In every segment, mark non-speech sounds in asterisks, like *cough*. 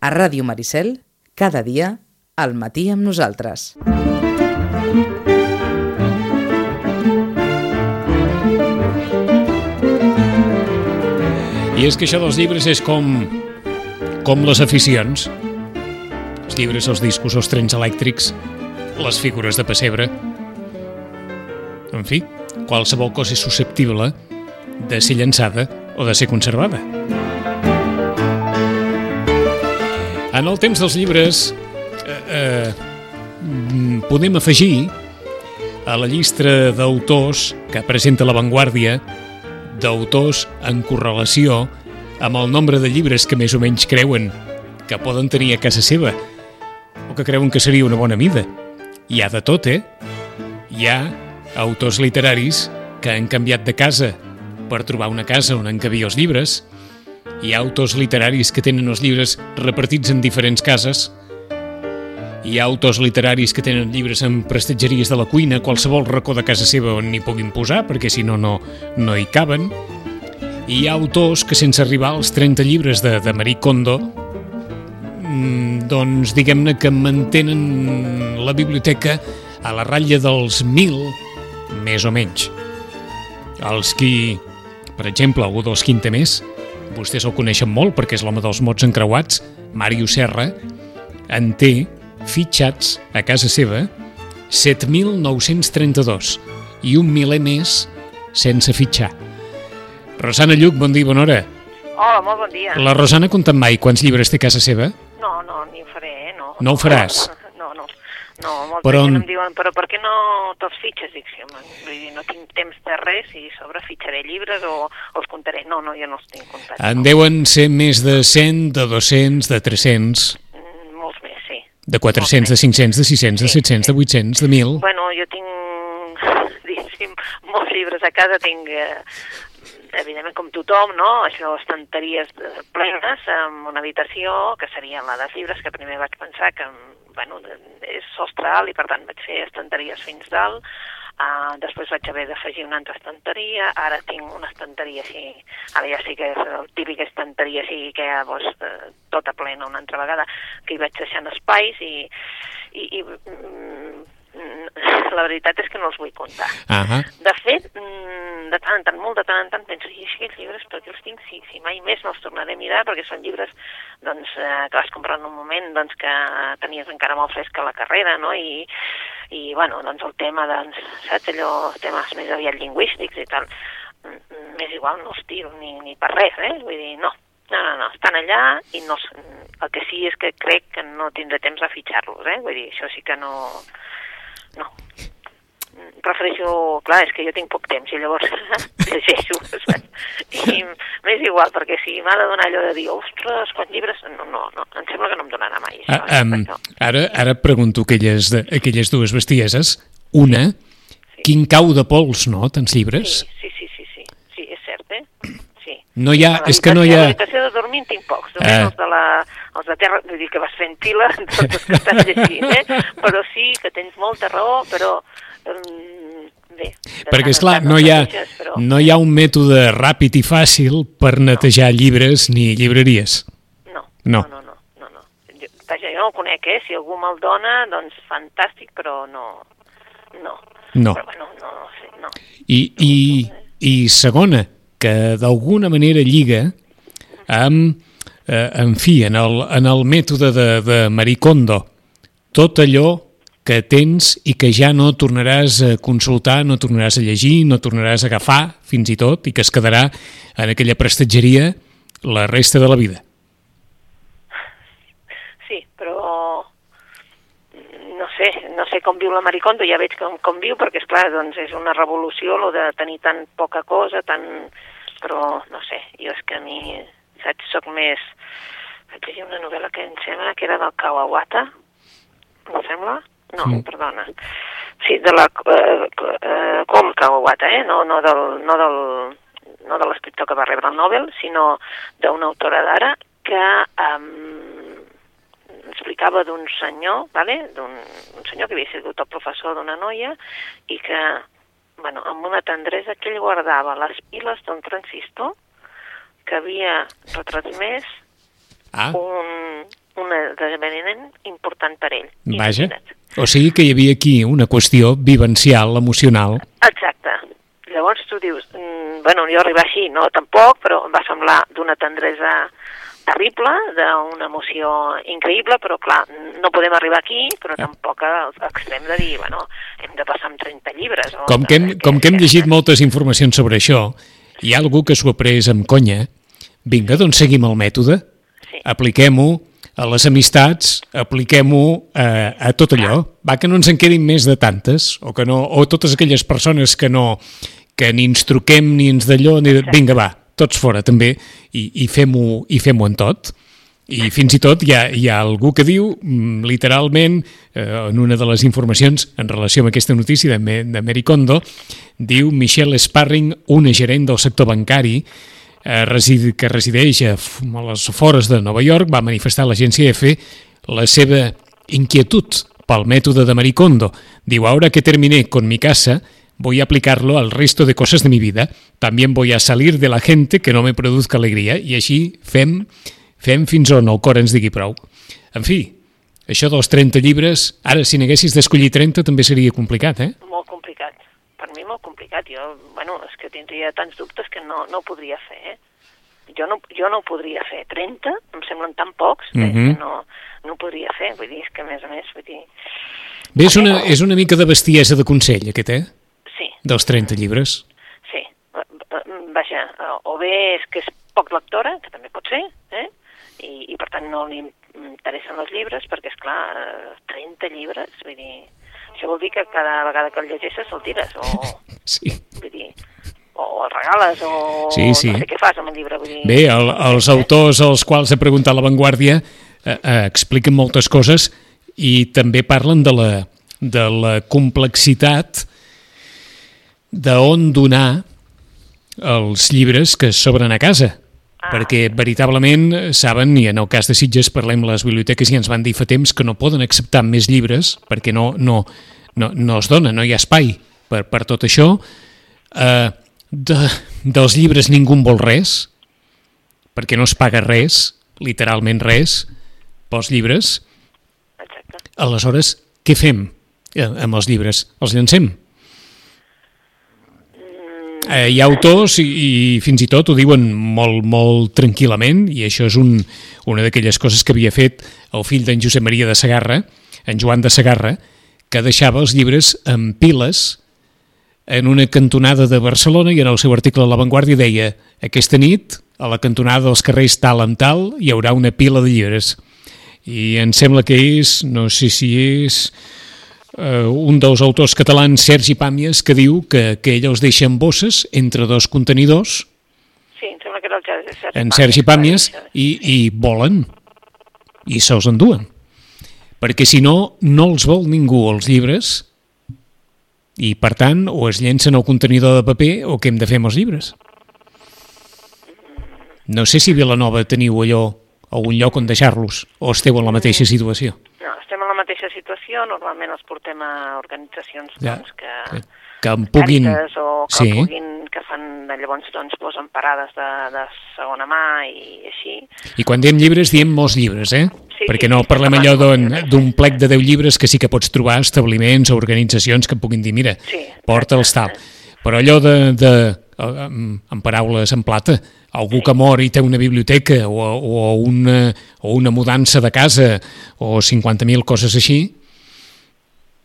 A Ràdio Maricel, cada dia, al matí amb nosaltres. I és que això dels llibres és com, com les aficions. Els llibres, els discos, els trens elèctrics, les figures de pessebre. En fi, qualsevol cosa és susceptible de ser llançada o de ser conservada. En el temps dels llibres eh, eh, podem afegir a la llista d'autors que presenta La Vanguardia d'autors en correlació amb el nombre de llibres que més o menys creuen que poden tenir a casa seva o que creuen que seria una bona mida. Hi ha de tot, eh? Hi ha autors literaris que han canviat de casa per trobar una casa on encabir els llibres. Hi ha autors literaris que tenen els llibres repartits en diferents cases. Hi ha autors literaris que tenen llibres en prestatgeries de la cuina, qualsevol racó de casa seva on n'hi puguin posar, perquè si no, no, no hi caben. Hi ha autors que sense arribar als 30 llibres de, de Marie Kondo mm, doncs diguem-ne que mantenen la biblioteca a la ratlla dels 1.000 més o menys. Els qui, per exemple, algú dels qui en té més, vostès el coneixen molt perquè és l'home dels mots encreuats, Mario Serra, en té fitxats a casa seva 7.932 i un miler més sense fitxar. Rosana Lluc, bon dia i bona hora. Hola, molt bon dia. La Rosana ha comptat mai quants llibres té a casa seva? No, no, ni ho faré, eh? No, No ho faràs? No, no. No, molta Però gent on- em diuen, però per què no te'ls fitxes? Dic, sí, home, vull dir, no tinc temps de res i a sobre fitxaré llibres o, o els comptaré. No, no, jo no els tinc comptats. En deuen ser més de 100, de 200, de 300, Mm, Molts més, sí. de 400, de 500, de 600, de Sí, 700, de 800, de 1.000. Bueno, jo tinc, *laughs* diguéssim, molts llibres a casa, tinc, eh, evidentment com tothom, no? Això, estanteries eh, plenes en una habitació, que seria la dels llibres, que primer vaig pensar que, bueno, és sostre alt i per tant vaig fer estanteries fins dalt, Uh, després vaig haver d'afegir una altra estanteria, ara tinc una estanteria així, ara ja sí que és el típic estanteria així que ja doncs, eh, tota plena una altra vegada, que hi vaig deixant espais i, i, i mm, la veritat és que no els vull comptar. Ahà. De fet, mm, de tant en tant, molt de tant en tant, penso, i aquests llibres per què els tinc? Si, si mai més no els tornaré a mirar, perquè són llibres doncs, eh, que vas comprar en un moment doncs, que tenies encara molt fresca la carrera, no? I, i bueno, doncs el tema, doncs, saps, allò, temes més aviat lingüístics i tal, mm, mm, m'és igual, no els tiro ni, ni per res, eh? Vull dir, no, no, no, no, estan allà i no, el que sí és que crec que no tindré temps de fitxar-los, eh? Vull dir, això sí que no... No. Mm, Prefereixo... Clar, és que jo tinc poc temps i llavors *laughs* llegeixo? I m'és igual, perquè si m'ha de donar allò de dir, ostres, quants llibres... No, no, no, em sembla que no em donarà mai, això. Ah, um, això. ara, ara pregunto aquelles, de, aquelles dues bestieses. Una, quin cau de pols, no, tants llibres? Sí, sí, sí, sí, sí, sí, és cert, eh? Sí. No hi ha, és que no hi ha... L'habitació de dormir en tinc pocs, només Ah. els, de la, els de terra, vull dir que vas fent fila, tots *laughs* els que estàs llegint, eh? Però sí que tens molta raó, però... Um, bé, Perquè, és clar no hi, ha, però... no hi ha un mètode ràpid i fàcil per netejar llibres ni llibreries. No, No. no, no, no, no. no. Jo, vaja, jo no el conec, eh? Si algú me'l dona, doncs fantàstic, però no... No. No. Però bueno, no, no sé, no. I, i, i segona, que d'alguna manera lliga amb, eh, en fi, en el, en el mètode de, de Marie Kondo, tot allò que tens i que ja no tornaràs a consultar, no tornaràs a llegir, no tornaràs a agafar, fins i tot, i que es quedarà en aquella prestatgeria la resta de la vida. Sí, però mm, no sé, no sé com viu la Maricondo, ja veig com, com viu, perquè, és clar doncs és una revolució, lo de tenir tan poca cosa, tan... però, no sé, jo és que a mi, saps, soc més... Vaig llegir una novel·la que em sembla que era del Kawawata, em sembla? No, Mm. perdona. Sí, de la... Eh, eh, com Kawawata, eh? No, no del... No del no de l'escriptor que va rebre el Nobel, sinó d'una autora d'ara que um, explicava d'un senyor, vale? d'un un senyor que havia sigut el professor d'una noia i que, bueno, amb una tendresa que ell guardava les piles d'un transistor que havia retransmès Ah, un, esdeveniment important per ell. Vaja. Imagina't. O sigui que hi havia aquí una qüestió vivencial, emocional. Exacte. Llavors tu dius, mm, bueno, jo arribar així, no tampoc, però em va semblar d'una tendresa terrible, d'una emoció increïble, però clar, no podem arribar aquí, però tampoc a l'extrem de dir, bueno, hem de passar amb 30 llibres. O Com que hem, com que hem llegit moltes informacions sobre això, hi ha algú que s'ho ha pres amb conya. Vinga, doncs seguim el mètode, Sí. apliquem-ho a les amistats, apliquem-ho a, a tot allò. Va, que no ens en quedin més de tantes, o que no, o totes aquelles persones que no que ni ens truquem ni ens d'allò, ni de... vinga, va, tots fora també, i, i fem-ho i fem en tot. I fins i tot hi ha, hi ha algú que diu, mm, literalment, eh, en una de les informacions en relació amb aquesta notícia de, de Mary Kondo, diu Michelle Sparring, una gerent del sector bancari, eh, residi, que resideix a, a les afores de Nova York, va manifestar a l'agència EFE la seva inquietud pel mètode de Marie Kondo. Diu, ahora que terminé con mi casa, voy a aplicarlo al resto de cosas de mi vida. También voy a salir de la gente que no me produzca alegria. I així fem, fem fins on el cor ens digui prou. En fi, això dels 30 llibres, ara si n'haguessis d'escollir 30 també seria complicat, eh? Molt complicat. Per mi molt complicat. Jo, bueno, és que tindria tants dubtes que no, no ho podria fer, eh? Jo no, jo no ho podria fer. 30 em semblen tan pocs eh, Mhm. que no, no ho podria fer. Vull dir, és que a més a més, vull dir... Bé, és una, és una mica de bestiesa de consell, aquest, eh? Sí, Dels 30 llibres. sí. Va- va- Vaja, o bé és que és poc lectora, que també pot ser, eh? I, i per tant no li interessen els llibres, perquè, és clar, 30 llibres, vull dir... Això vol dir que cada vegada que el llegeixes se'l tires, o, *laughs* Sí. vull dir, o el regales, o Sí, sí. no sé què fas amb el llibre, vull dir... Bé, el, els autors als quals he preguntat La Vanguardia eh, eh, expliquen moltes coses i també parlen de la, de la complexitat d'on donar els llibres que sobren a casa. Ah. Perquè veritablement saben, i en el cas de Sitges parlem les biblioteques i ens van dir fa temps que no poden acceptar més llibres perquè no, no, no, no es dona, no hi ha espai per, per tot això. Eh, de, dels llibres ningú en vol res, perquè no es paga res, literalment res, pels llibres. Exacte. Aleshores, què fem eh, amb els llibres? Els llancem? Eh, hi ha autors i, i fins i tot ho diuen molt, molt tranquil·lament i això és un, una d'aquelles coses que havia fet el fill d'en Josep Maria de Sagarra, en Joan de Sagarra, que deixava els llibres en piles en una cantonada de Barcelona i en el seu article a La Vanguardia deia aquesta nit, a la cantonada dels carrers tal amb tal, hi haurà una pila de llibres. I em sembla que és, no sé si és eh, un dels autors catalans, Sergi Pàmies, que diu que, que ell els deixa en bosses entre dos contenidors, Sí, em sembla que era el Sergi en Sergi Pàmies, i, i volen, i se'ls enduen. Perquè si no, no els vol ningú els llibres, i per tant, o es llencen al contenidor de paper o què hem de fer amb els llibres. No sé si Vilanova teniu allò algun lloc on deixar-los o esteu en la mateixa situació. No, estem en la mateixa situació, normalment els portem a organitzacions Ja, doncs, que, que, que em puguin... O que, Sí. puguin, que fan, llavors doncs, posen parades de, de segona mà i així. I quan diem llibres, diem molts llibres, eh? Sí, Perquè sí, no sí, parlem sí, allò sí, d'un sí. plec de 10 llibres que sí que pots trobar establiments o organitzacions que puguin dir, mira, Sí, porta'ls tal. Però allò de, de eh, amb amb paraules en plata, algú que mor i té una biblioteca o, o, una, o una mudança de casa o 50.000 coses així,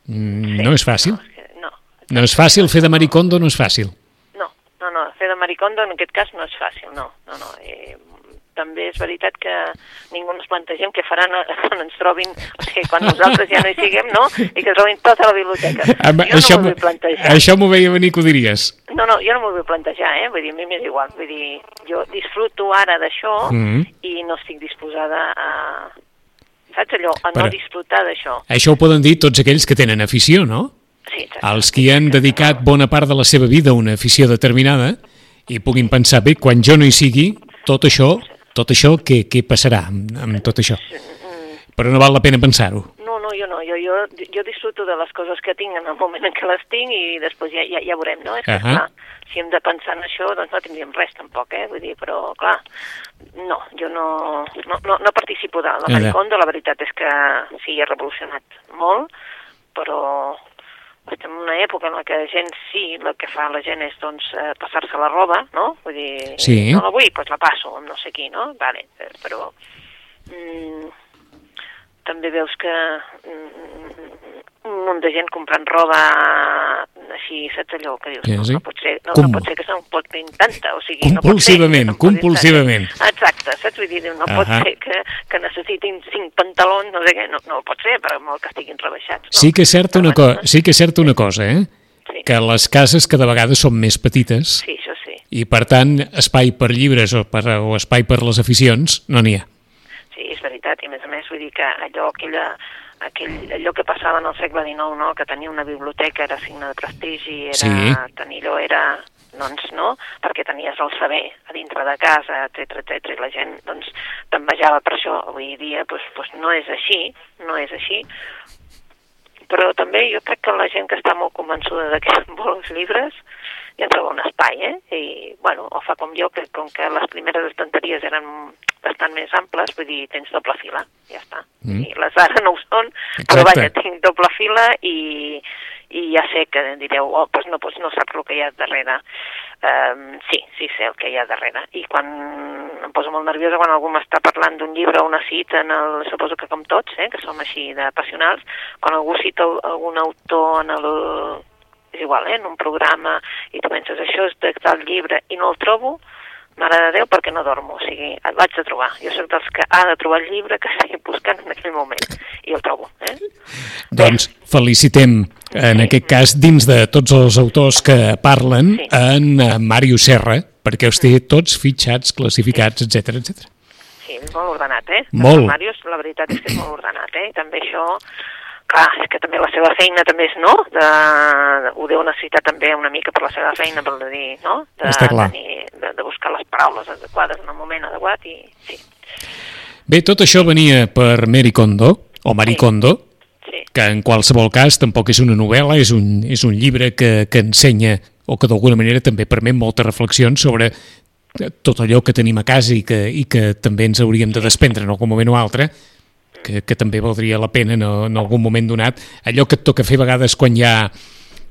mm, no és fàcil. No, No és fàcil, fer de maricondo no és fàcil. no, no, no, fer de maricondo en aquest cas no és fàcil, no, no, no. Eh, també és veritat que ningú ens plantegem què faran a- *laughs* quan ens trobin, o sigui, quan nosaltres ja no hi siguem, no?, i que trobin tota la biblioteca. *laughs* Amb, jo no això m'ho m'ho- vull plantejar. això m'ho veia venir que ho diries. No, no, jo no m'ho vull plantejar, eh? Vull dir, a mi m'és igual. Vull dir, jo disfruto ara d'això Mhm. i no estic disposada a... Saps allò? A no Però- disfrutar d'això. Això ho poden dir tots aquells que tenen afició, no? Sí, exacte. Els que han dedicat bona part de la seva vida a una afició determinada i puguin pensar, bé, quan jo no hi sigui, tot això, tot això, què, què passarà amb, amb tot això? Però no val la pena pensar-ho. No, no, jo no. Jo, jo, jo disfruto de les coses que tinc en el moment en què les tinc i després ja, ja, ja veurem, no? És que, Ahà. clar, si hem de pensar en això, doncs no tindríem res tampoc, eh? Vull dir, però, clar, No, jo no, no, no, no participo de la. Maricondo, la veritat és que sí, ha revolucionat molt, però estem en una època en la que la gent sí, el que fa la gent és doncs eh, passar-se la roba, no? Vull dir, Sí. no la vull, doncs la passo amb no sé qui, no? Vale, eh, però mm, també veus que mm, un munt de gent comprant roba així, saps allò que dius? Sí, no, sí. no pot ser, no, Com- no pot ser que se'n portin tanta, o sigui, no pot ser Compulsivament, portin compulsivament. tanta. Exacte, saps? Vull dir, no pot Ahà. ser que, que necessitin cinc pantalons, no sé què, no, no pot ser, però molt que estiguin rebaixats. No? Sí que és certa una, Però co bueno, sí que és certa una cosa, eh? Sí. Que les cases cada vegada són més petites Sí, això sí. i, per tant, espai per llibres o, per, o espai per les aficions no n'hi ha. Sí, és veritat, i a més a més vull dir que allò, aquella, aquell, allò que passava en el segle XIX, no? que tenia una biblioteca era signe de prestigi, era, Sí. tenir allò era, doncs no, perquè tenies el saber a dintre de casa, etc etc i la gent doncs t'envejava per això. Avui dia doncs, doncs no és així, no és així, però també jo crec que la gent que està molt convençuda de que vol els llibres ja troba un espai, eh? I, bueno, o fa com jo, que com que les primeres estanteries eren bastant més amples, vull dir, tens doble fila, ja està. Mm. I les ara no ho són, però Exacte. vaja, tinc doble fila i, i ja sé que direu, oh, doncs no, doncs no saps el que hi ha darrere. Um, sí, sí sé el que hi ha darrere. I quan em poso molt nerviosa quan algú m'està parlant d'un llibre o una cita, en el, suposo que com tots, eh, que som així de passionals, quan algú cita al- algun autor en el, és igual, eh, en un programa, i tu penses, això és de tal llibre, i no el trobo, mare de Déu, perquè no dormo, o sigui, el vaig de trobar. Jo soc dels que ha de trobar el llibre que estigui buscant en aquell moment, i el trobo, eh? Doncs felicitem, en Sí. aquest cas, dins de tots els autors que parlen, Sí. en eh, Màrius Serra, perquè els té tots fitxats, classificats, etc etc. Sí, és molt ordenat, eh? Molt. El Màrius, la veritat és que és molt ordenat, eh? I també això, clar, és que també la seva feina també és, no? De, ho deu necessitar també una mica per la seva feina, per dir, no? De, Està clar. Tenir, de, de buscar les paraules adequades en el moment adequat i sí, Bé, tot això venia per Mary Kondo, o Marie Sí. Kondo, sí, que en qualsevol cas tampoc és una novel·la, és un, és un llibre que, que ensenya o que d'alguna manera també permet moltes reflexions sobre tot allò que tenim a casa i que, i que també ens hauríem de desprendre en algun moment o altre, que, que també valdria la pena en, en algun moment donat. Allò que et toca fer a vegades quan hi ha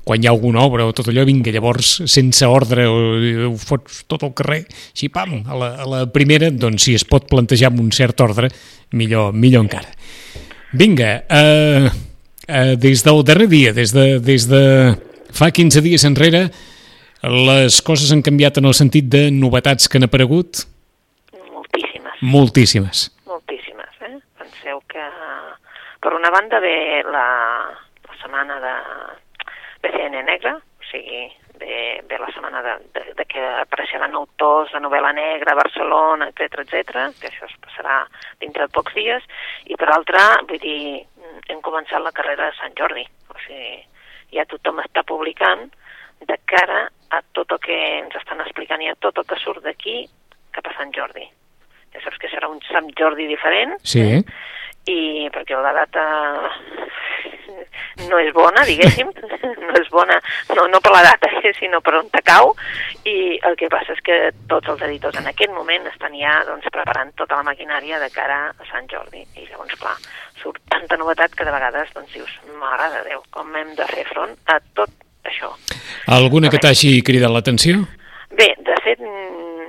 quan hi ha alguna obra o tot allò, vinga, llavors sense ordre o ho fots tot al carrer, així pam, a la, a la primera, doncs si es pot plantejar amb un cert ordre, millor, millor encara. Vinga, eh, eh, des del darrer dia, des de, des de fa 15 dies enrere, les coses han canviat en el sentit de novetats que han aparegut? moltíssimes. Moltíssimes. moltíssimes. Eh? Per una banda, ve la, la setmana de BCN Negra, o sigui, ve, ve la setmana de, de, de que apareixeran autors de novel·la negra a Barcelona, etc etc, que això es passarà dintre de pocs dies, i per altra, vull dir, hem començat la carrera de Sant Jordi, o sigui, ja tothom està publicant de cara a tot el que ens estan explicant i a tot el que surt d'aquí cap a Sant Jordi. Ja saps que serà un Sant Jordi diferent, Sí, i perquè la data no és bona, diguéssim, *laughs* no és bona, no, no per la data, eh, sinó per on te cau, i el que passa és que tots els editors en aquest moment estan ja doncs, preparant tota la maquinària de cara a Sant Jordi, i llavors, clar, surt tanta novetat que de vegades doncs, dius, mare de Déu, com hem de fer front a tot això. alguna que t'hagi cridat l'atenció? Bé, de fet,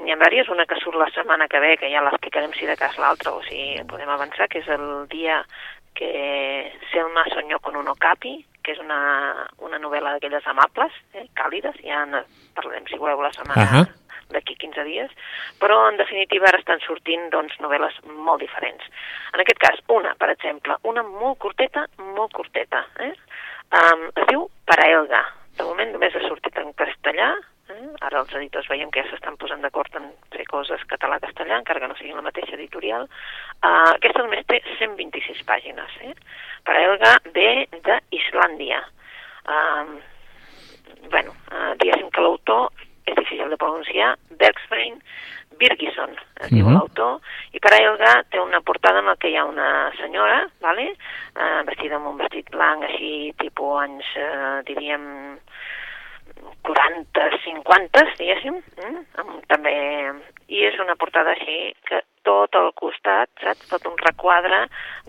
n'hi ha diverses, una que surt la setmana que ve, que ja l'explicarem si de cas l'altra, o si podem avançar, que és el dia que Selma soñó con un okapi, que és una, una novel·la d'aquelles amables, eh, càlides, ja en parlarem, si voleu, la setmana Ahà. d'aquí 15 dies, però en definitiva ara estan sortint doncs, novel·les molt diferents. En aquest cas, una, per exemple, una molt curteta, molt curteta, eh? Um, es diu Paraelga. De moment només ha sortit en castellà, eh? ara els editors veiem que ja s'estan posant d'acord en fer coses català-castellà, encara que no siguin la mateixa editorial. Uh, aquesta només té 126 pàgines. Eh? Paraelga ve d'Islàndia. Um, bueno, uh, diguéssim que l'autor és difícil de pronunciar, Bergsvein Birgisson, es diu Mhm. l'autor, i per Elga té una portada en la que hi ha una senyora, vale? uh, vestida amb un vestit blanc, així, tipus anys, uh, diríem, 40, 50, diguéssim, mm? amb, també, i és una portada així que tot al costat, saps? Tot un requadre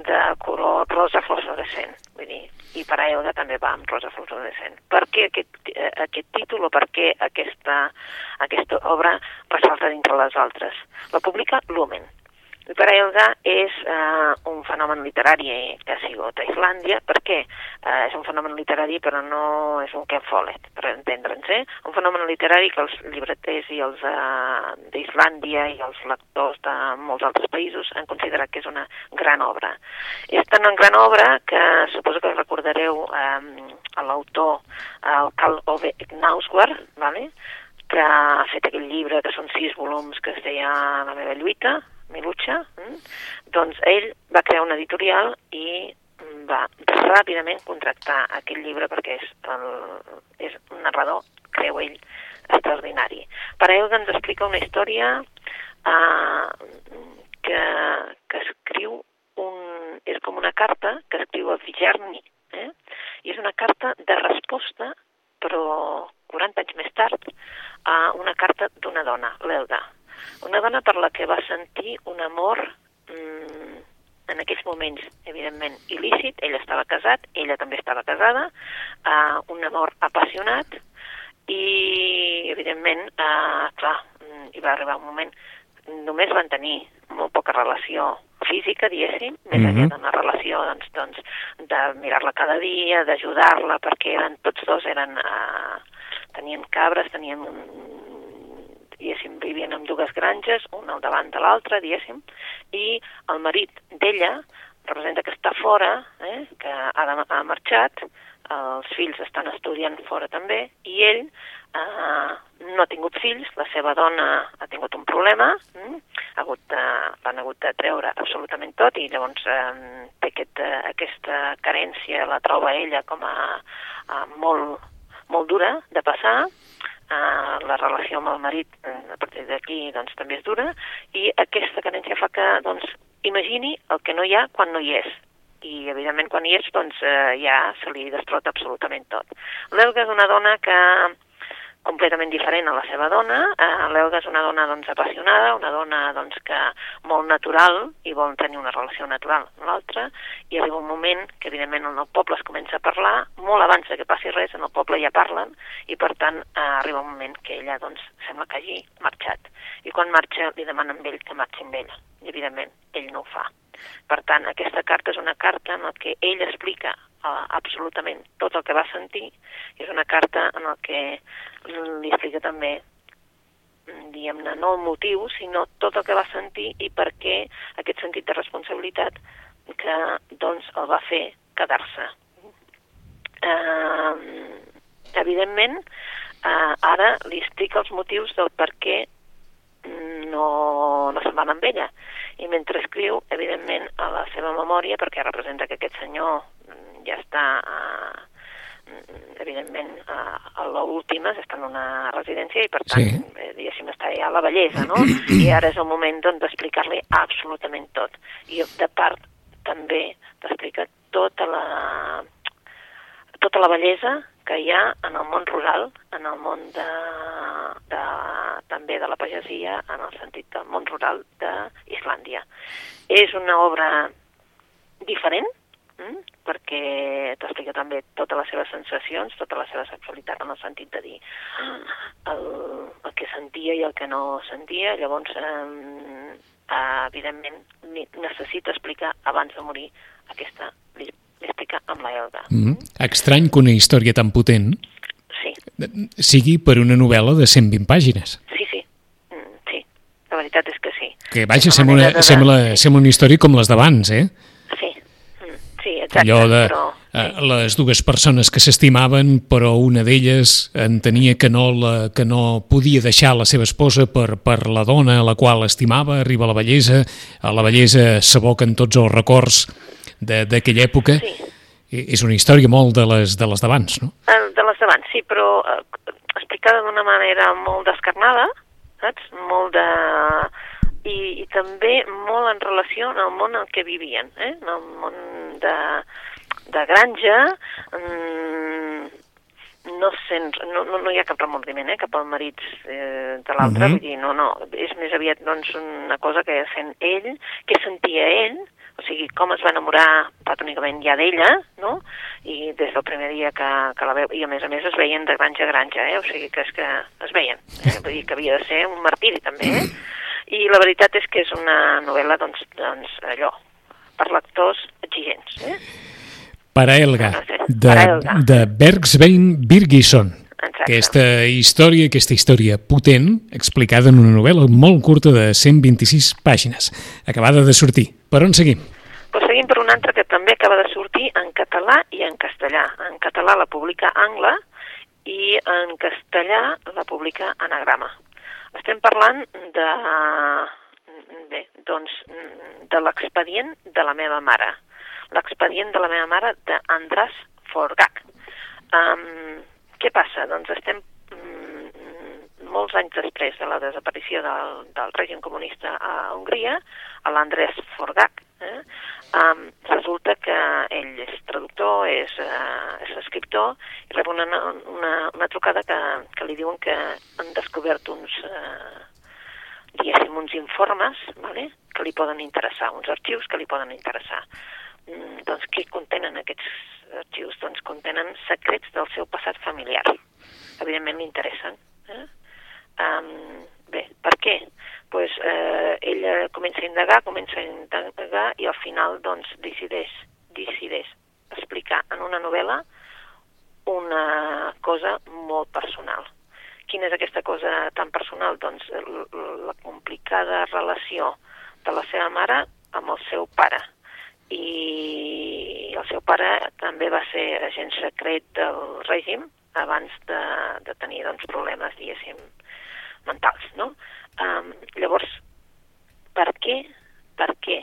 de color rosa fluorescent, vull dir, i per a Elga també va amb rosa fluorescent. Per què aquest, eh, aquest títol o per què aquesta, aquesta obra ressalta dintre les altres? La publica Lumen, i per a Elga és eh, un fenomen literari que ha sigut a Islàndia. Per què? Eh, és un fenomen literari però no és un Ken Follett, per entendre'ns. Eh? Un fenomen literari que els llibreters i els eh, d'Islàndia i els lectors de molts altres països han considerat que és una gran obra. És tan una gran obra que suposo que recordareu eh, l'autor, el Carl Ove Knausgård, vale? que ha fet aquell llibre, que són sis volums, que es deia La meva lluita, Milucha, mm? doncs ell va crear una editorial i va ràpidament contractar aquest llibre perquè és, el, és un narrador, creu ell, extraordinari. Per a ell ens explica una història uh, que, que escriu un, és com una carta que escriu el Figerni, eh? i és una carta de resposta, però 40 anys més tard, a una carta d'una dona, l'Elga, una dona per la que va sentir un amor mmm, en aquells moments, evidentment, il·lícit, ell estava casat, ella també estava casada, uh, un amor apassionat i, evidentment, uh, clar, mm, hi va arribar un moment, només van tenir molt poca relació física, diguéssim, més mm -hmm. enllà d'una relació, doncs, doncs de mirar-la cada dia, d'ajudar-la, perquè eren, tots dos eren, uh, tenien cabres, tenien un, diguéssim, vivien en dues granges, una al davant de l'altra, diguéssim, i el marit d'ella representa que està fora, eh, que ha, de, ha marxat, els fills estan estudiant fora també, i ell eh, no ha tingut fills, la seva dona ha tingut un problema, mm, ha hagut de, l'han hagut de treure absolutament tot, i llavors eh, té aquest, eh, aquesta carència, la troba ella com a, a molt, molt dura de passar, Uh, la relació amb el marit uh, a partir d'aquí doncs, també és dura i aquesta carència fa que doncs, imagini el que no hi ha quan no hi és i evidentment quan hi és doncs, uh, ja se li destrota absolutament tot. L'Elga és una dona que completament diferent a la seva dona. Eh, L'Elga és una dona doncs, apassionada, una dona doncs, que molt natural i vol tenir una relació natural amb l'altra i arriba un moment que evidentment en el poble es comença a parlar, molt abans que passi res, en el poble ja parlen i per tant eh, arriba un moment que ella doncs, sembla que hagi marxat. I quan marxa li demanen a ell que marxi amb ell i evidentment ell no ho fa. Per tant, aquesta carta és una carta en què ell explica uh, absolutament tot el que va sentir és una carta en el que li explica també diguem-ne, no el motiu, sinó tot el que va sentir i per què aquest sentit de responsabilitat que doncs el va fer quedar-se. Uh, evidentment, uh, ara li explica els motius del per què no, no se'n van amb ella. I mentre escriu, evidentment, a la seva memòria, perquè representa que aquest senyor ja està uh, evidentment a l'última, està en una residència i per tant, sí. eh, diguéssim, està ja a la bellesa, no? *clears throat* I ara és el moment doncs, d'explicar-li absolutament tot. I de part també d'explicar tota la tota la bellesa que hi ha en el món rural, en el món de, de, també de la pagesia, en el sentit del món rural d'Islàndia. És una obra diferent, mm? perquè t'explica també totes les seves sensacions, tota la seva sexualitat en el sentit de dir el, el que sentia i el que no sentia, llavors eh, evidentment necessita explicar abans de morir aquesta explica amb la Elga. Mm -hmm. Estrany que una història tan potent sí. sigui per una novel·la de 120 pàgines. Sí, sí, mm, sí, la veritat és que sí. Que vaja, sembla una, de... sembla, sembla una història com les d'abans, eh? Sí, exacte. Allò de però... eh, les dues persones que s'estimaven, però una d'elles entenia que no, la, que no podia deixar la seva esposa per, per la dona a la qual estimava, arriba a la bellesa, a la bellesa s'aboquen tots els records d'aquella època. Sí. És una història molt de les de les d'abans, no? Eh, de les d'abans, sí, però eh, explicada d'una manera molt descarnada, saps? Molt de i, i també molt en relació amb el món en què vivien, eh? en el món de, de granja, mmm, no, sent, no, no, no hi ha cap remordiment eh, cap al marit eh, de l'altre, Mhm. vull dir, no, no, és més aviat doncs, una cosa que sent ell, que sentia ell, o sigui, com es va enamorar platònicament ja d'ella, no? I des del primer dia que, que la veu, i a més a més es veien de granja a granja, eh? o sigui que és que es veien, eh? vull dir que havia de ser un martiri també, eh? *clears throat* I la veritat és que és una novel·la, doncs, doncs allò, per lectors exigents, eh? Paraelga, No sé, de, Paraelga. de Bergsvein Birgisson. Exacte. Aquesta història, aquesta història potent, explicada en una novel·la molt curta de 126 pàgines, acabada de sortir. Per on seguim? Pues seguim per una altra que també acaba de sortir en català i en castellà. En català la publica Angla i en castellà la publica Anagrama. Estem parlant de, bé, doncs, de l'expedient de la meva mare. L'expedient de la meva mare d'Andràs Forgach. Um, què passa? Doncs estem mm, molts anys després de la desaparició del, del règim comunista a Hongria, l'Andrés Forgach, eh? um, resulta que ell és traductor, és, uh, és escriptor, i rep una, una, una trucada que, que li diuen que han descobert uns, uh, diguéssim, uns informes vale? que li poden interessar, uns arxius que li poden interessar. Mm, doncs què contenen aquests arxius? Doncs contenen secrets del seu passat familiar. Evidentment interessen. Eh? Um, bé, per què? Pues, eh, ella comença a indagar, comença a indagar i al final doncs, decideix, decideix explicar en una novel·la una cosa molt personal. Quina és aquesta cosa tan personal? Doncs la complicada relació de la seva mare amb el seu pare. I el seu pare també va ser agent secret del règim abans de, de tenir doncs, problemes, diguéssim, mentals, no? Um, llavors, per què, per què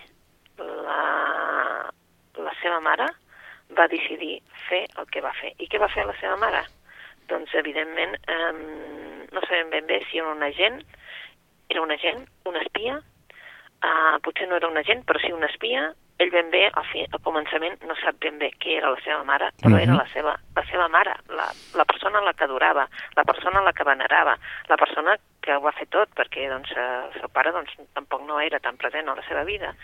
la, la seva mare va decidir fer el que va fer? I què va fer la seva mare? Doncs, evidentment, um, no sabem ben bé si era un agent, era un agent, un espia, uh, potser no era un agent, però sí un espia, ell ben bé, al, fi, al començament, no sap ben bé què era la seva mare, però Mhm. era la seva, la seva mare, la, la persona a la que adorava, la persona a la que venerava, la persona que ho va fer tot, perquè doncs, el seu pare doncs, tampoc no era tan present a la seva vida.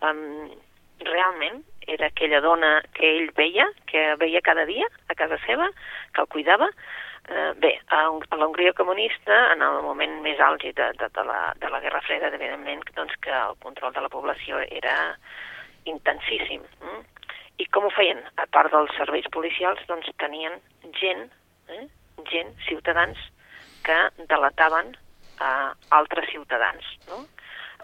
Um, realment era aquella dona que ell veia, que veia cada dia a casa seva, que el cuidava, Eh, bé, a, Hong- a la Hongria comunista, en el moment més àlgid de, de, de, la, de la Guerra Freda, evidentment, doncs, que el control de la població era intensíssim. Mm? I com ho feien? A part dels serveis policials, doncs tenien gent, eh? gent, ciutadans, que delataven a altres ciutadans, no?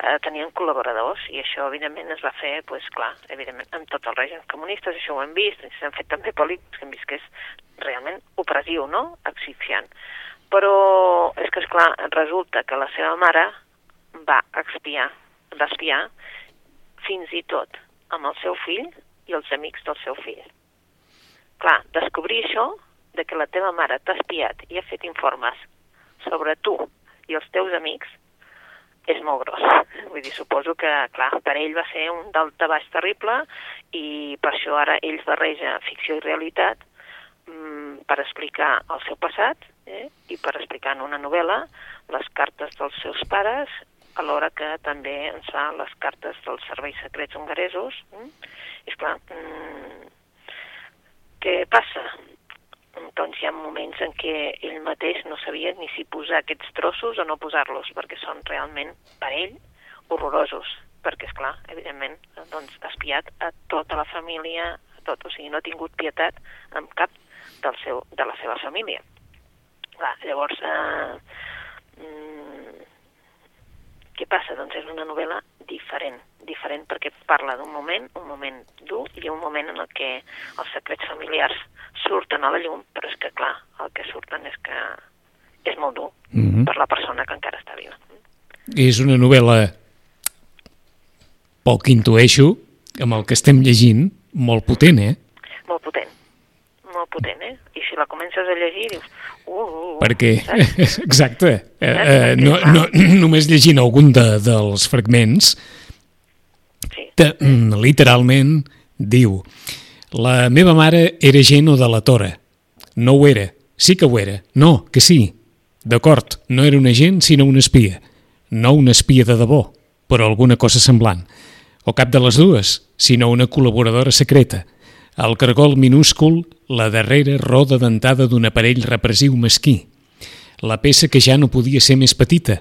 eh, tenien col·laboradors i això evidentment es va fer, pues, clar, evidentment amb tots els règims comunistes, això ho hem vist, s'han fet també pel·lícules que hem vist que és realment opressiu, no?, asfixiant. Però és que, és clar resulta que la seva mare va expiar, va espiar fins i tot amb el seu fill i els amics del seu fill. Clar, descobrir això, de que la teva mare t'ha espiat i ha fet informes sobre tu i els teus amics, és molt gros. Vull dir, suposo que, clar, per ell va ser un dalta baix terrible i per això ara ell barreja ficció i realitat mm, per explicar el seu passat eh? i per explicar en una novel·la les cartes dels seus pares alhora que també ens fa les cartes dels serveis secrets hongaresos. Mm? I, esclar, mm, què passa? Doncs hi ha moments en què ell mateix no sabia ni si posar aquests trossos o no posar-los, perquè són realment, per ell, horrorosos. Perquè, és clar, evidentment, doncs, ha espiat a tota la família, a tot, o sigui, no ha tingut pietat amb cap del seu, de la seva família. Clar, llavors, eh, mm, què passa? Doncs és una novel·la diferent, diferent perquè parla d'un moment, un moment dur i un moment en el que els secrets familiars surten a la llum, però és que, clar, el que surten és que és molt dur Mhm. per la persona que encara està viva. És una novel·la, que intueixo, amb el que estem llegint, molt potent, eh? Molt potent, potent, eh? I si la comences a llegir, dius... Uh, uh, uh, Perquè, saps? *laughs* exacte, eh, eh, no, no, només llegint algun de, dels fragments, Sí, te, mm, literalment diu la meva mare era gent o de la Tora. No ho era, Sí que ho era. No, que sí. D'acord, no era un agent, sinó un espia. No una espia de debò, però alguna cosa semblant. O cap de les dues, sinó una col·laboradora secreta. El cargol minúscul, la darrera roda dentada d'un aparell repressiu mesquí. La peça que ja no podia ser més petita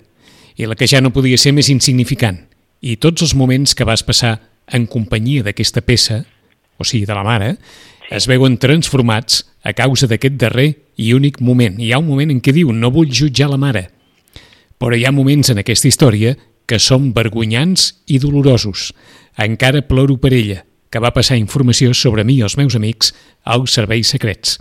i la que ja no podia ser més insignificant. I tots els moments que vas passar en companyia d'aquesta peça, o sigui, de la mare, es veuen transformats a causa d'aquest darrer i únic moment. Hi ha un moment en què diu no vull jutjar la mare, però hi ha moments en aquesta història que són vergonyants i dolorosos. Encara ploro per ella, que va passar informació sobre mi i els meus amics als serveis secrets.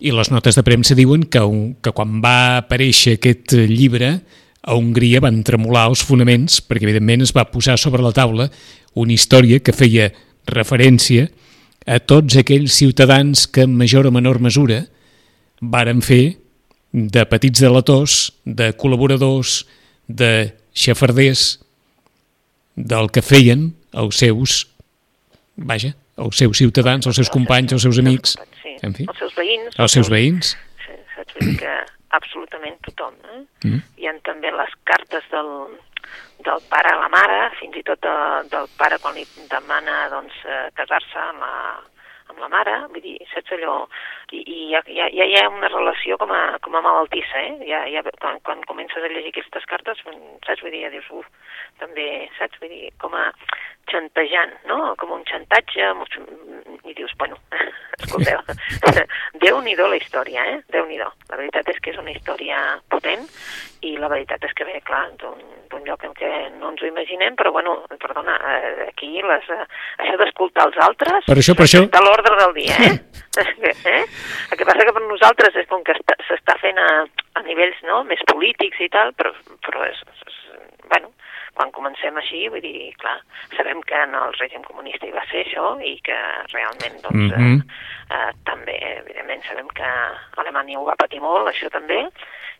I les notes de premsa diuen que, que quan va aparèixer aquest llibre, a Hongria van tremolar els fonaments perquè, evidentment, es va posar sobre la taula una història que feia referència a tots aquells ciutadans que en major o menor mesura varen fer de petits delators, de col·laboradors, de xafarders, del que feien els seus, vaja, els seus ciutadans, els seus companys, els seus amics, en fi. Els seus veïns. Els seus veïns. Sí, saps? Vull dir que absolutament tothom. Eh? Mm. Hi ha també les cartes del, del pare a la mare, fins i tot de, del pare quan li demana doncs, eh, casar-se amb la, amb la mare, vull dir, saps allò, i, i ja, ja, ja hi ha una relació com a, com a malaltissa, eh? Ja, ja, quan, quan comences a llegir aquestes cartes, saps, vull dir, ja dius, uf, també, saps, vull dir, com a xantejant, no? Com un xantatge, i dius, bueno, *laughs* escolteu, *laughs* Déu-n'hi-do la història, eh? Déu-n'hi-do. La veritat és que és una història potent i la veritat és que ve, clar, d'un lloc en què no ens ho imaginem, però, bueno, perdona, eh, aquí les, eh, això d'escoltar els altres... Per això, per això... l'ordre del dia, eh? *laughs* eh? El que passa que per nosaltres és com que s'està fent a, a nivells no, més polítics i tal, però, però és, és, bueno, quan comencem així, vull dir, clar, sabem que en el règim comunista hi va ser això i que realment, doncs, mm -hmm. eh, eh, també, evidentment, sabem que Alemanya ho va patir molt, això també,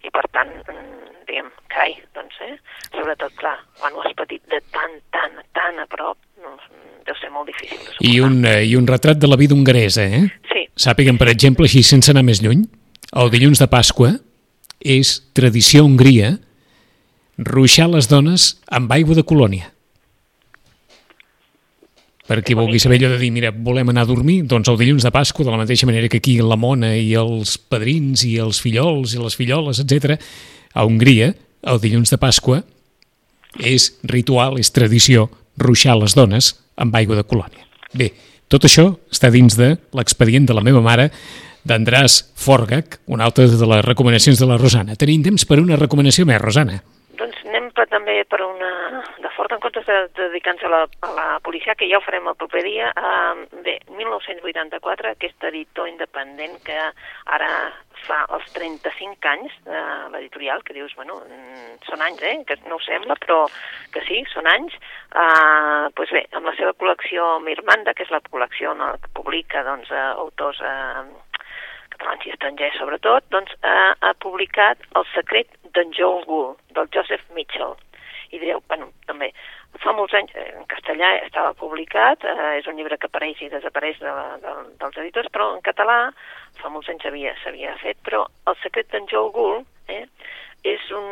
i per tant, mm, diguem, cai, doncs, eh? Sobretot, clar, quan ho has patit de tan, tan, tan a prop, no, deu ser molt difícil de I un, eh, I un retrat de la vida hongaresa, eh? Sí. Sàpiguen, per exemple, així sense anar més lluny, el dilluns de Pasqua és tradició a Hongria ruixar les dones amb aigua de colònia. Per qui vulgui saber allò de dir, mira, volem anar a dormir, doncs el dilluns de Pasqua, de la mateixa manera que aquí la mona i els padrins i els fillols i les filloles, etc, a Hongria, el dilluns de Pasqua és ritual, és tradició, ruixar les dones amb aigua de colònia. Bé, tot això està dins de l'expedient de la meva mare, d'Andràs Forgach, una altra de les recomanacions de la Rosana. Tenim temps per una recomanació més, Rosana sempre també per una... de fort en comptes de, de dedicar-nos a, la, a la policia, que ja ho farem el proper dia. Uh, bé, 1984, aquest editor independent que ara fa els 35 anys de l'editorial, que dius, bueno, mm, són anys, eh?, que no ho sembla, però que sí, són anys. Uh, pues bé, amb la seva col·lecció Mirmanda, que és la col·lecció no, que publica doncs, uh, autors uh, catalans i sobretot, doncs uh, ha publicat El secret d'en Joel Gould, del Joseph Mitchell. I direu, bueno, també, fa molts anys, eh, en castellà estava publicat, eh, és un llibre que apareix i desapareix de, de, dels editors, però en català fa molts anys s'havia fet, però El secret d'en Joel Gould eh, és un,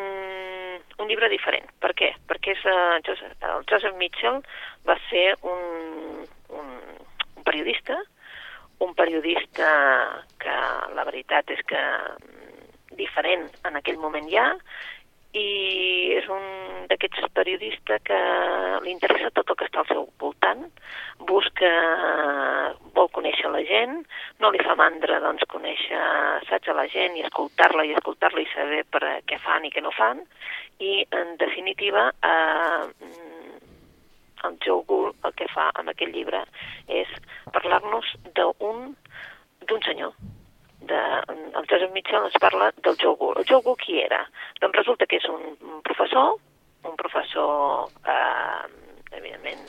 un llibre diferent. Per què? Perquè és, uh, Joseph, el Joseph Mitchell va ser un, un, un periodista, un periodista que la veritat és que diferent en aquell moment ja, i és un d'aquests periodistes que li interessa tot el que està al seu voltant, busca, vol conèixer la gent, no li fa mandra doncs, conèixer, saps, a la gent i escoltar-la i escoltar-la i saber per què fan i què no fan, i en definitiva eh, el Joe Gould el que fa amb aquest llibre és parlar-nos d'un d'un senyor, de, el Josep Mitchell ens parla del Joe El Joe qui era? Doncs resulta que és un, professor, un professor, eh, evidentment,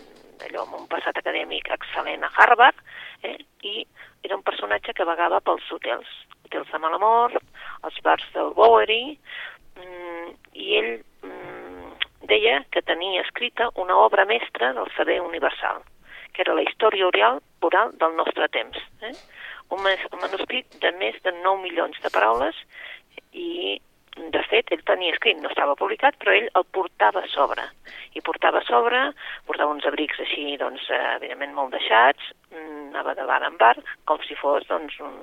allò amb un passat acadèmic excel·lent a Harvard, eh, i era un personatge que vagava pels hotels, hotels de mala mort, els bars del Bowery, mm, i ell deia que tenia escrita una obra mestra del saber universal, que era la història oral, oral del nostre temps. Eh? un, mes- un manuscrit de més de 9 milions de paraules i, de fet, ell tenia escrit, no estava publicat, però ell el portava a sobre. I portava a sobre, portava uns abrics així, doncs, eh, evidentment molt deixats, mm, anava de bar en bar, com si fos, doncs, un,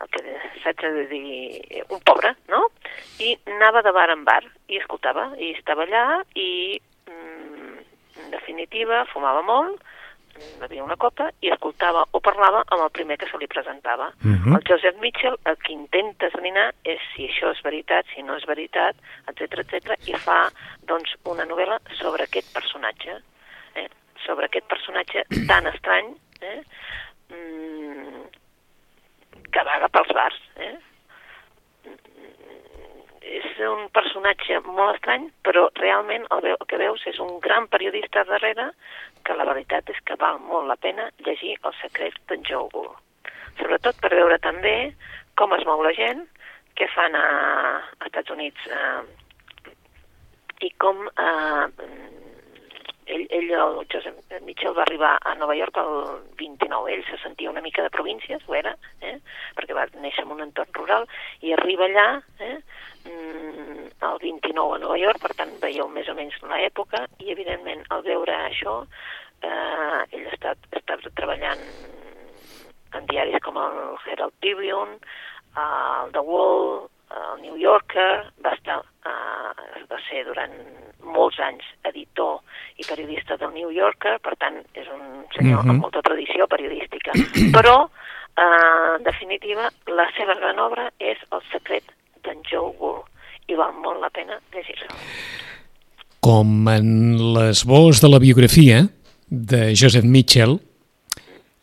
el que saps a dir, un pobre, no? I anava de bar en bar i escoltava, i estava allà i, mm, en definitiva, fumava molt, mm, bevia una copa i escoltava o parlava amb el primer que se li presentava. Mhm. El Joseph Mitchell el que intenta esbrinar és si això és veritat, si no és veritat, etc etc i fa doncs, una novel·la sobre aquest personatge, eh? sobre aquest personatge tan estrany eh? mm, que vaga pels bars. Eh? és un personatge molt estrany, però realment el, que veus és un gran periodista darrere que la veritat és que val molt la pena llegir El secret d'en Joe Gould. Sobretot per veure també com es mou la gent, què fan a, als Estats Units eh, i com eh, ell, ell, el Joseph Mitchell, va arribar a Nova York el 29. Ell se sentia una mica de províncies, ho era, eh? perquè va néixer en un entorn rural, i arriba allà eh? mm, el 29 a Nova York, per tant veieu més o menys l'època, i evidentment al veure això, eh, ell està, està treballant en diaris com el Herald Tribune, el The Wall, el New Yorker, va estar, eh, va ser durant molts anys editor i periodista del New Yorker, per tant és un senyor Mhm. amb molta tradició periodística. *clears throat* Però, eh, en definitiva, la seva gran obra és El secret d'en Joe Gould i val molt la pena llegir-la. Com en l'esbós de la biografia de Joseph Mitchell,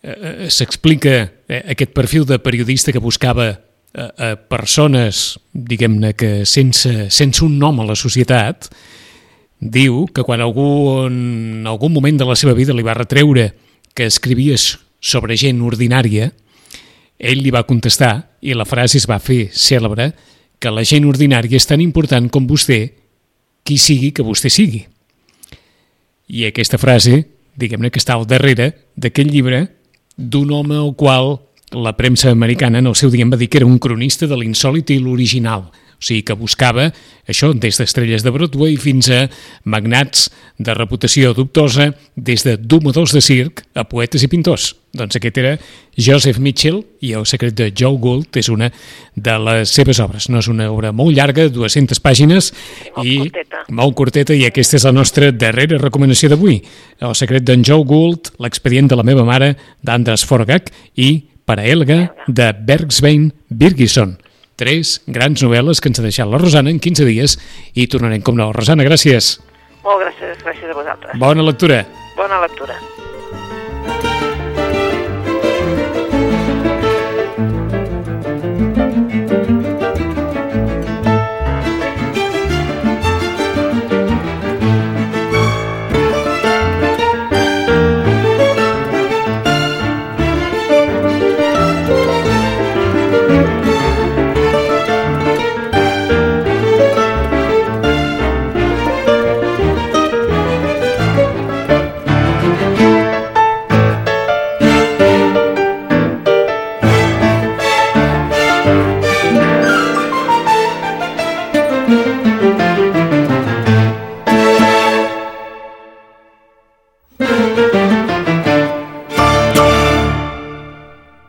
eh, eh, s'explica eh, aquest perfil de periodista que buscava a, persones, diguem-ne, que sense, sense un nom a la societat, diu que quan algú en algun moment de la seva vida li va retreure que escrivies sobre gent ordinària, ell li va contestar, i la frase es va fer cèlebre, que la gent ordinària és tan important com vostè, qui sigui que vostè sigui. I aquesta frase, diguem-ne que està al darrere d'aquest llibre d'un home al qual la premsa americana en el seu dia em va dir que era un cronista de l'insòlit i l'original. O sigui, que buscava això des d'estrelles de Broadway fins a magnats de reputació dubtosa, des de domadors de circ a poetes i pintors. Doncs aquest era Joseph Mitchell i El secret de Joe Gould és una de les seves obres. No és una obra molt llarga, 200 pàgines molt i curteta. molt curteta i aquesta és la nostra darrera recomanació d'avui. El secret d'en Joe Gould, l'expedient de la meva mare d'Andras Forgach i per a Elga de Bergsvein Birgisson. Tres grans novel·les que ens ha deixat la Rosana en 15 dies i tornarem com no. Rosana, gràcies. Molt gràcies, gràcies a vosaltres. Bona lectura. Bona lectura.